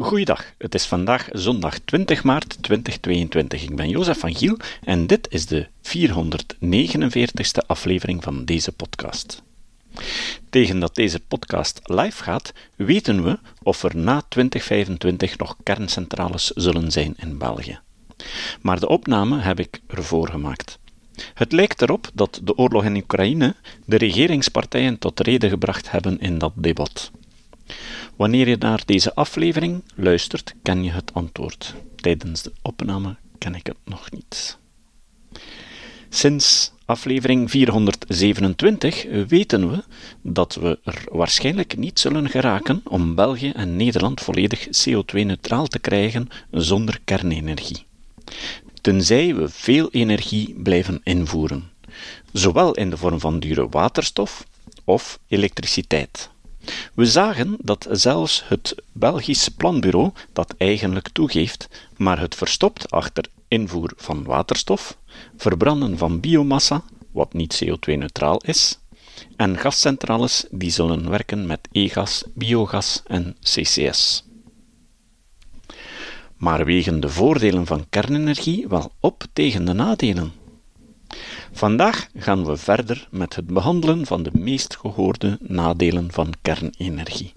Goeiedag, het is vandaag zondag 20 maart 2022. Ik ben Jozef van Giel en dit is de 449ste aflevering van deze podcast. Tegen dat deze podcast live gaat, weten we of er na 2025 nog kerncentrales zullen zijn in België. Maar de opname heb ik ervoor gemaakt. Het lijkt erop dat de oorlog in Oekraïne de regeringspartijen tot reden gebracht hebben in dat debat. Wanneer je naar deze aflevering luistert, ken je het antwoord. Tijdens de opname ken ik het nog niet. Sinds aflevering 427 weten we dat we er waarschijnlijk niet zullen geraken om België en Nederland volledig CO2-neutraal te krijgen zonder kernenergie. Tenzij we veel energie blijven invoeren, zowel in de vorm van dure waterstof of elektriciteit. We zagen dat zelfs het Belgisch planbureau dat eigenlijk toegeeft, maar het verstopt achter invoer van waterstof, verbranden van biomassa, wat niet CO2-neutraal is, en gascentrales die zullen werken met e-gas, biogas en CCS. Maar wegen de voordelen van kernenergie wel op tegen de nadelen. Vandaag gaan we verder met het behandelen van de meest gehoorde nadelen van kernenergie.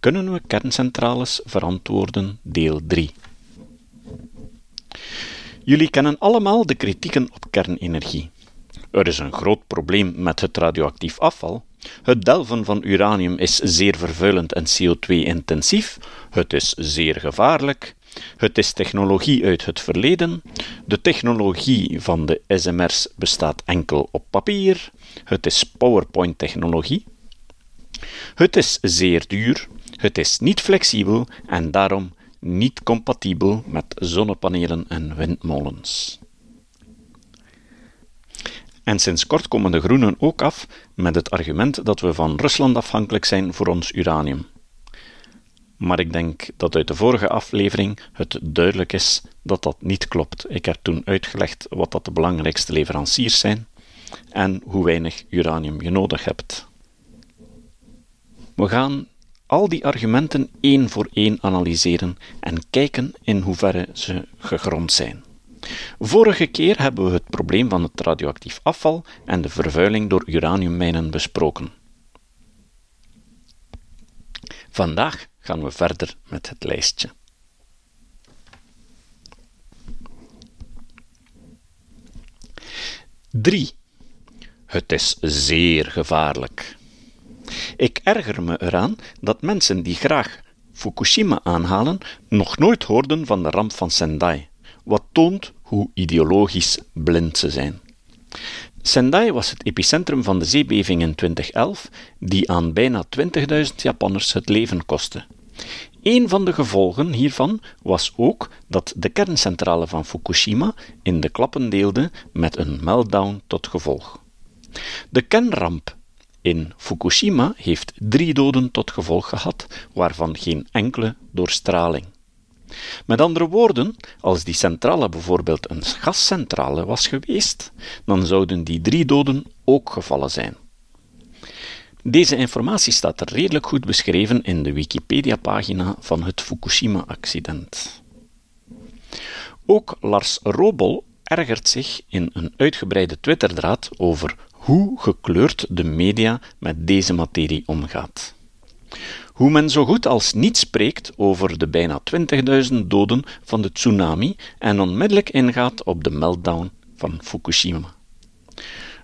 Kunnen we kerncentrales verantwoorden? Deel 3. Jullie kennen allemaal de kritieken op kernenergie. Er is een groot probleem met het radioactief afval. Het delven van uranium is zeer vervuilend en CO2-intensief. Het is zeer gevaarlijk. Het is technologie uit het verleden. De technologie van de SMR's bestaat enkel op papier. Het is PowerPoint-technologie. Het is zeer duur. Het is niet flexibel en daarom niet compatibel met zonnepanelen en windmolens. En sinds kort komen de groenen ook af met het argument dat we van Rusland afhankelijk zijn voor ons uranium maar ik denk dat uit de vorige aflevering het duidelijk is dat dat niet klopt. Ik heb toen uitgelegd wat dat de belangrijkste leveranciers zijn en hoe weinig uranium je nodig hebt. We gaan al die argumenten één voor één analyseren en kijken in hoeverre ze gegrond zijn. Vorige keer hebben we het probleem van het radioactief afval en de vervuiling door uraniummijnen besproken. Vandaag gaan we verder met het lijstje. Drie. Het is zeer gevaarlijk. Ik erger me eraan dat mensen die graag Fukushima aanhalen nog nooit hoorden van de ramp van Sendai, wat toont hoe ideologisch blind ze zijn. Sendai was het epicentrum van de zeebeving in 2011, die aan bijna 20.000 Japanners het leven kostte. Een van de gevolgen hiervan was ook dat de kerncentrale van Fukushima in de klappen deelde met een meltdown tot gevolg. De kernramp in Fukushima heeft drie doden tot gevolg gehad, waarvan geen enkele door straling. Met andere woorden, als die centrale bijvoorbeeld een gascentrale was geweest, dan zouden die drie doden ook gevallen zijn. Deze informatie staat redelijk goed beschreven in de Wikipedia-pagina van het Fukushima-accident. Ook Lars Robol ergert zich in een uitgebreide Twitterdraad over hoe gekleurd de media met deze materie omgaat. Hoe men zo goed als niet spreekt over de bijna 20.000 doden van de tsunami en onmiddellijk ingaat op de meltdown van Fukushima.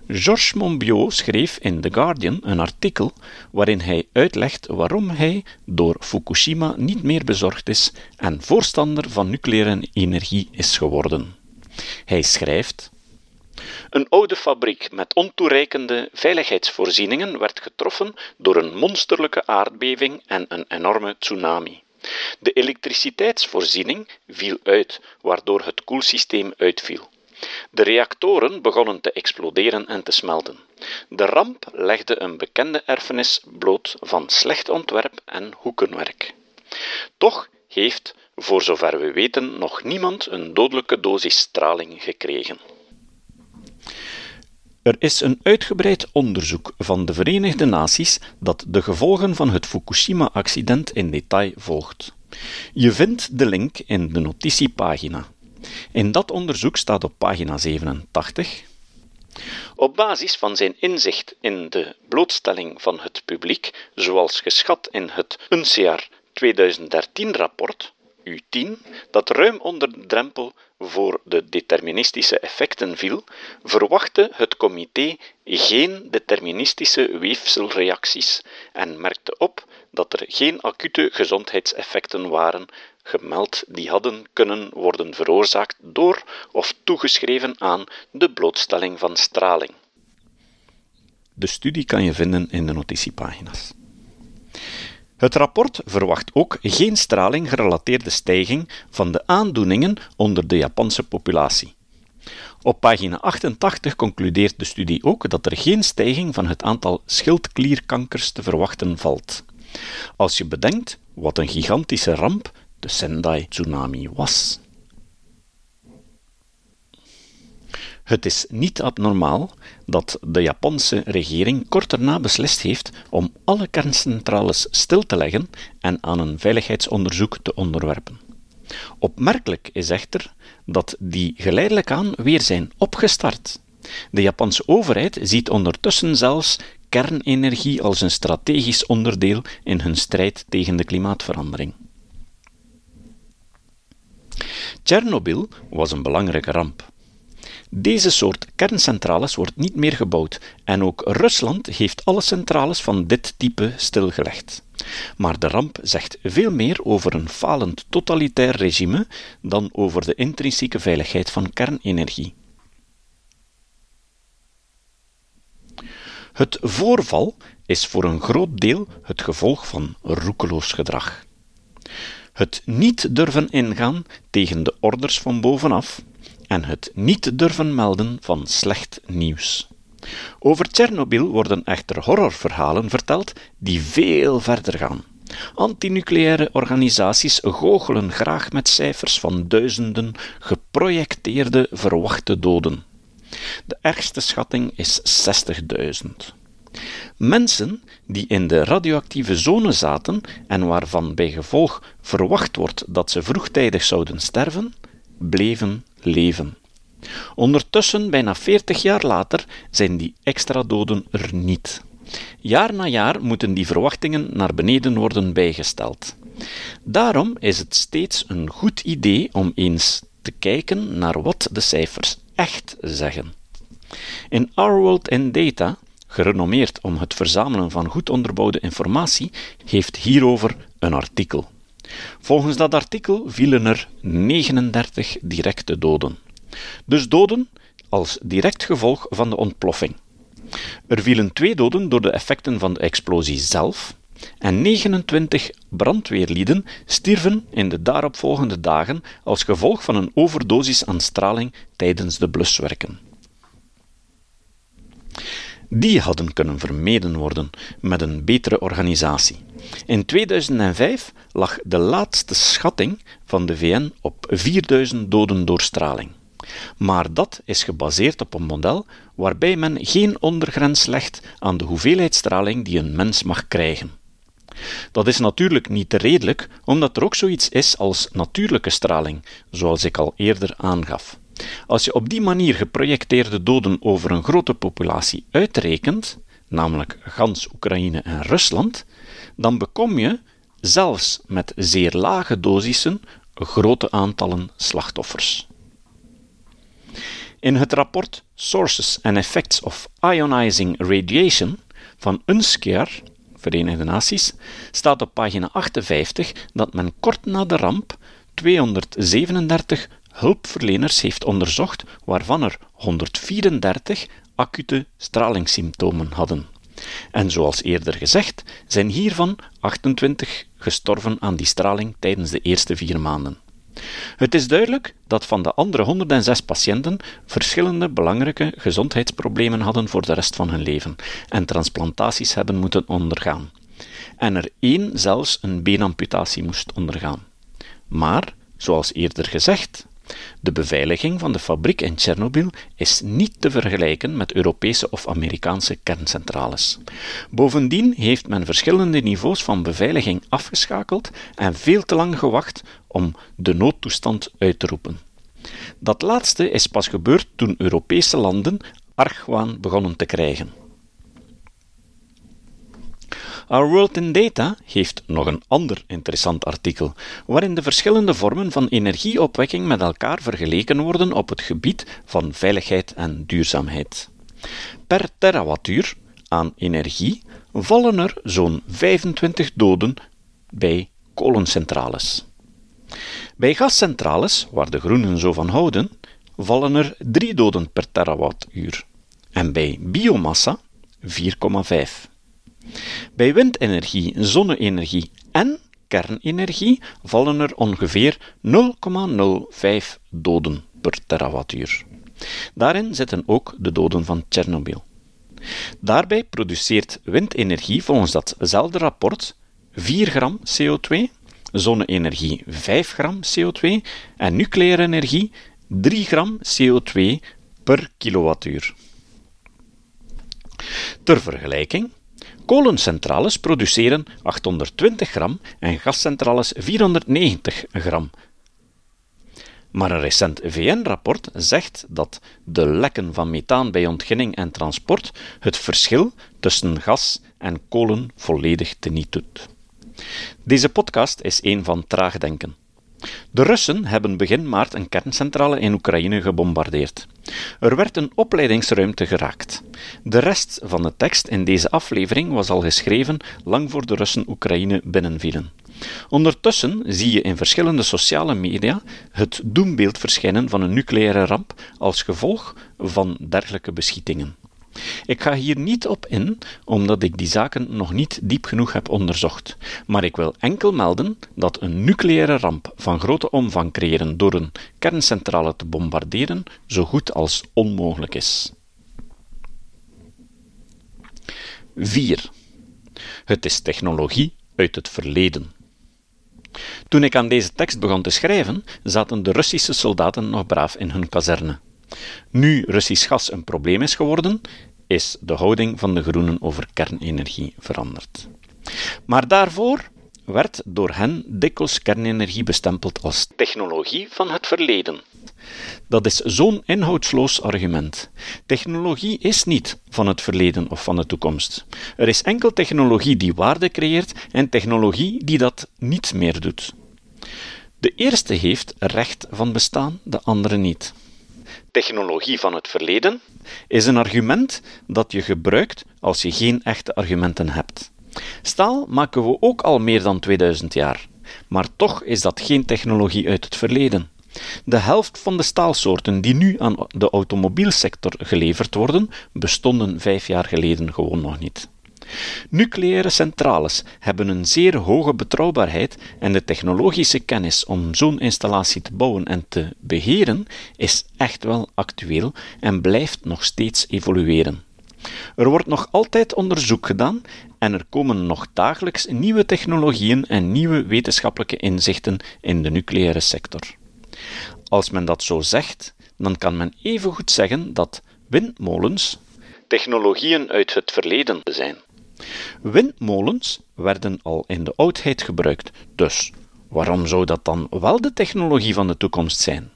Georges Monbiot schreef in The Guardian een artikel waarin hij uitlegt waarom hij door Fukushima niet meer bezorgd is en voorstander van nucleaire energie is geworden. Hij schrijft: Een oude fabriek met ontoereikende veiligheidsvoorzieningen werd getroffen door een monsterlijke aardbeving en een enorme tsunami. De elektriciteitsvoorziening viel uit, waardoor het koelsysteem uitviel. De reactoren begonnen te exploderen en te smelten. De ramp legde een bekende erfenis bloot van slecht ontwerp en hoekenwerk. Toch heeft, voor zover we weten, nog niemand een dodelijke dosis straling gekregen. Er is een uitgebreid onderzoek van de Verenigde Naties dat de gevolgen van het Fukushima-accident in detail volgt. Je vindt de link in de notitiepagina. In dat onderzoek staat op pagina 87 op basis van zijn inzicht in de blootstelling van het publiek, zoals geschat in het UNCR 2013-rapport, U10, dat ruim onder de drempel voor de deterministische effecten viel, verwachtte het comité geen deterministische weefselreacties en merkte op dat er geen acute gezondheidseffecten waren gemeld die hadden kunnen worden veroorzaakt door of toegeschreven aan de blootstelling van straling. De studie kan je vinden in de notitiepagina's. Het rapport verwacht ook geen straling gerelateerde stijging van de aandoeningen onder de Japanse populatie. Op pagina 88 concludeert de studie ook dat er geen stijging van het aantal schildklierkankers te verwachten valt. Als je bedenkt wat een gigantische ramp de Sendai-tsunami was. Het is niet abnormaal dat de Japanse regering kort daarna beslist heeft om alle kerncentrales stil te leggen en aan een veiligheidsonderzoek te onderwerpen. Opmerkelijk is echter dat die geleidelijk aan weer zijn opgestart. De Japanse overheid ziet ondertussen zelfs kernenergie als een strategisch onderdeel in hun strijd tegen de klimaatverandering. Tsjernobyl was een belangrijke ramp. Deze soort kerncentrales wordt niet meer gebouwd en ook Rusland heeft alle centrales van dit type stilgelegd. Maar de ramp zegt veel meer over een falend totalitair regime dan over de intrinsieke veiligheid van kernenergie. Het voorval is voor een groot deel het gevolg van roekeloos gedrag. Het niet durven ingaan tegen de orders van bovenaf en het niet durven melden van slecht nieuws. Over Tsjernobyl worden echter horrorverhalen verteld die veel verder gaan. Antinucleaire organisaties goochelen graag met cijfers van duizenden geprojecteerde verwachte doden. De ergste schatting is 60.000. Mensen die in de radioactieve zone zaten en waarvan bij gevolg verwacht wordt dat ze vroegtijdig zouden sterven, bleven leven. Ondertussen, bijna 40 jaar later, zijn die extra doden er niet. Jaar na jaar moeten die verwachtingen naar beneden worden bijgesteld. Daarom is het steeds een goed idee om eens te kijken naar wat de cijfers echt zeggen. In Our World in Data, gerenommeerd om het verzamelen van goed onderbouwde informatie, heeft hierover een artikel. Volgens dat artikel vielen er 39 directe doden. Dus doden als direct gevolg van de ontploffing. Er vielen twee doden door de effecten van de explosie zelf, en 29 brandweerlieden stierven in de daaropvolgende dagen als gevolg van een overdosis aan straling tijdens de bluswerken. Die hadden kunnen vermeden worden met een betere organisatie. In 2005 lag de laatste schatting van de VN op 4000 doden door straling. Maar dat is gebaseerd op een model waarbij men geen ondergrens legt aan de hoeveelheid straling die een mens mag krijgen. Dat is natuurlijk niet redelijk, omdat er ook zoiets is als natuurlijke straling, zoals ik al eerder aangaf. Als je op die manier geprojecteerde doden over een grote populatie uitrekent, namelijk gans Oekraïne en Rusland, dan bekom je, zelfs met zeer lage dosissen, grote aantallen slachtoffers. In het rapport Sources and Effects of Ionizing Radiation van UNSCEAR, Verenigde Naties, staat op pagina 58 dat men kort na de ramp 237 hulpverleners heeft onderzocht, waarvan er 134 acute stralingssymptomen hadden. En zoals eerder gezegd, zijn hiervan 28 gestorven aan die straling tijdens de eerste vier maanden. Het is duidelijk dat van de andere 106 patiënten verschillende belangrijke gezondheidsproblemen hadden voor de rest van hun leven en transplantaties hebben moeten ondergaan. En er één zelfs een beenamputatie moest ondergaan. Maar, zoals eerder gezegd, De beveiliging van de fabriek in Tsjernobyl is niet te vergelijken met Europese of Amerikaanse kerncentrales. Bovendien heeft men verschillende niveaus van beveiliging afgeschakeld en veel te lang gewacht om de noodtoestand uit te roepen. Dat laatste is pas gebeurd toen Europese landen argwaan begonnen te krijgen. Our World in Data heeft nog een ander interessant artikel, waarin de verschillende vormen van energieopwekking met elkaar vergeleken worden op het gebied van veiligheid en duurzaamheid. Per terawattuur aan energie vallen er zo'n 25 doden bij kolencentrales. Bij gascentrales, waar de groenen zo van houden, vallen er 3 doden per terawattuur. En bij biomassa 4,5. Bij windenergie, zonne-energie en kernenergie vallen er ongeveer 0,05 doden per terawattuur. Daarin zitten ook de doden van Tsjernobyl. Daarbij produceert windenergie volgens datzelfde rapport 4 gram CO2, zonne-energie 5 gram CO2 en nucleaire energie 3 gram CO2 per kilowattuur. Ter vergelijking, Kolencentrales produceren 820 gram en gascentrales 490 gram. Maar een recent VN-rapport zegt dat de lekken van methaan bij ontginning en transport het verschil tussen gas en kolen volledig teniet doet. Deze podcast is een van traag denken. De Russen hebben begin maart een kerncentrale in Oekraïne gebombardeerd. Er werd een opleidingsruimte geraakt. De rest van de tekst in deze aflevering was al geschreven lang voor de Russen Oekraïne binnenvielen. Ondertussen zie je in verschillende sociale media het doembeeld verschijnen van een nucleaire ramp als gevolg van dergelijke beschietingen. Ik ga hier niet op in, omdat ik die zaken nog niet diep genoeg heb onderzocht, maar ik wil enkel melden dat een nucleaire ramp van grote omvang creëren door een kerncentrale te bombarderen zo goed als onmogelijk is. 4. Het is technologie uit het verleden. Toen ik aan deze tekst begon te schrijven, zaten de Russische soldaten nog braaf in hun kazerne. Nu Russisch gas een probleem is geworden, is de houding van de groenen over kernenergie veranderd. Maar daarvoor werd door hen dikwijls kernenergie bestempeld als technologie van het verleden. Dat is zo'n inhoudsloos argument. Technologie is niet van het verleden of van de toekomst. Er is enkel technologie die waarde creëert en technologie die dat niet meer doet. De eerste heeft recht van bestaan, de andere niet technologie van het verleden is een argument dat je gebruikt als je geen echte argumenten hebt. Staal maken we ook al meer dan 2000 jaar, maar toch is dat geen technologie uit het verleden. De helft van de staalsoorten die nu aan de automobielsector geleverd worden, bestonden vijf jaar geleden gewoon nog niet. Nucleaire centrales hebben een zeer hoge betrouwbaarheid en de technologische kennis om zo'n installatie te bouwen en te beheren is echt wel actueel en blijft nog steeds evolueren. Er wordt nog altijd onderzoek gedaan en er komen nog dagelijks nieuwe technologieën en nieuwe wetenschappelijke inzichten in de nucleaire sector. Als men dat zo zegt, dan kan men evengoed zeggen dat windmolens technologieën uit het verleden zijn. Windmolens werden al in de oudheid gebruikt, dus waarom zou dat dan wel de technologie van de toekomst zijn?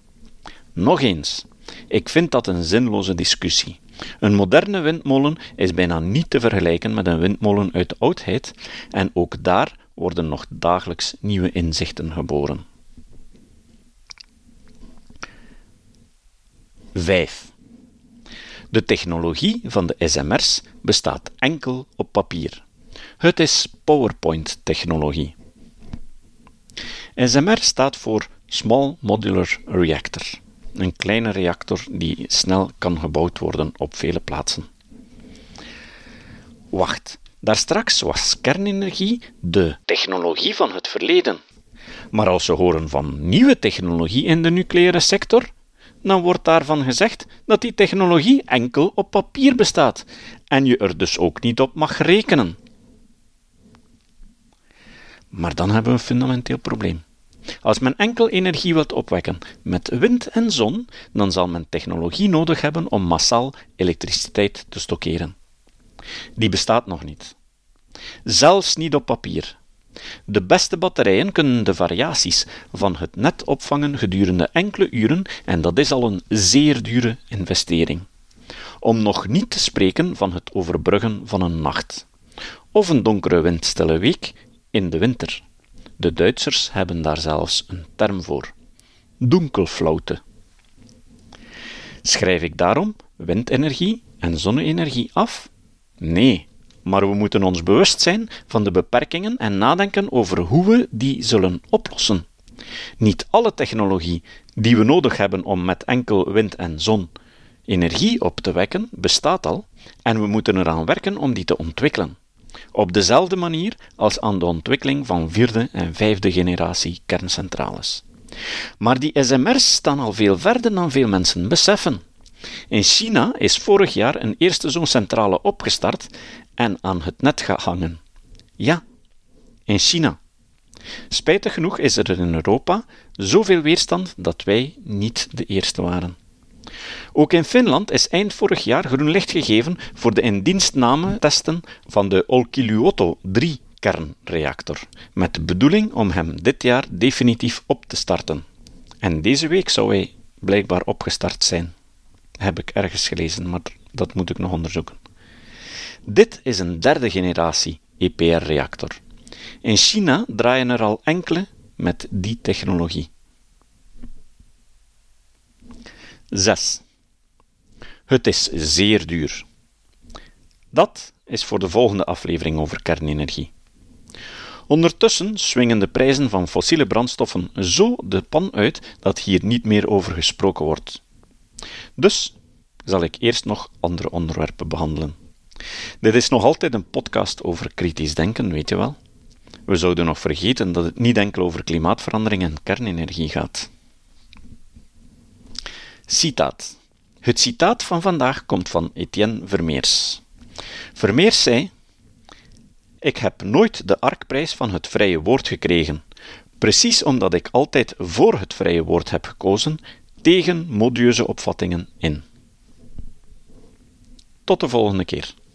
Nog eens, ik vind dat een zinloze discussie. Een moderne windmolen is bijna niet te vergelijken met een windmolen uit de oudheid, en ook daar worden nog dagelijks nieuwe inzichten geboren. 5. De technologie van de SMR's bestaat enkel op papier. Het is PowerPoint-technologie. SMR staat voor Small Modular Reactor, een kleine reactor die snel kan gebouwd worden op vele plaatsen. Wacht, daarstraks was kernenergie de technologie van het verleden. Maar als we horen van nieuwe technologie in de nucleaire sector, dan wordt daarvan gezegd dat die technologie enkel op papier bestaat en je er dus ook niet op mag rekenen. Maar dan hebben we een fundamenteel probleem. Als men enkel energie wilt opwekken met wind en zon, dan zal men technologie nodig hebben om massaal elektriciteit te stockeren. Die bestaat nog niet. Zelfs niet op papier. De beste batterijen kunnen de variaties van het net opvangen gedurende enkele uren en dat is al een zeer dure investering. Om nog niet te spreken van het overbruggen van een nacht. Of een donkere windstille week in de winter. De Duitsers hebben daar zelfs een term voor: donkelflaute. Schrijf ik daarom windenergie en zonne-energie af? Nee, maar we moeten ons bewust zijn van de beperkingen en nadenken over hoe we die zullen oplossen. Niet alle technologie die we nodig hebben om met enkel wind en zon energie op te wekken bestaat al en we moeten eraan werken om die te ontwikkelen. Op dezelfde manier als aan de ontwikkeling van vierde en vijfde generatie kerncentrales. Maar die SMR's staan al veel verder dan veel mensen beseffen. In China is vorig jaar een eerste zo'n centrale opgestart en aan het net gehangen. Ja, in China. Spijtig genoeg is er in Europa zoveel weerstand dat wij niet de eerste waren. Ook in Finland is eind vorig jaar groen licht gegeven voor de indienstname testen van de Olkiluoto 3 kernreactor, met de bedoeling om hem dit jaar definitief op te starten. En deze week zou hij blijkbaar opgestart zijn. Heb ik ergens gelezen, maar dat moet ik nog onderzoeken. Dit is een derde generatie EPR-reactor. In China draaien er al enkele met die technologie. 6. Het is zeer duur. Dat is voor de volgende aflevering over kernenergie. Ondertussen swingen de prijzen van fossiele brandstoffen zo de pan uit dat hier niet meer over gesproken wordt. Dus zal ik eerst nog andere onderwerpen behandelen. Dit is nog altijd een podcast over kritisch denken, weet je wel. We zouden nog vergeten dat het niet enkel over klimaatverandering en kernenergie gaat. Citaat. Het citaat van vandaag komt van Etienne Vermeers. Vermeers zei: Ik heb nooit de Arkprijs van het vrije woord gekregen, precies omdat ik altijd voor het vrije woord heb gekozen, tegen modieuze opvattingen in. Tot de volgende keer.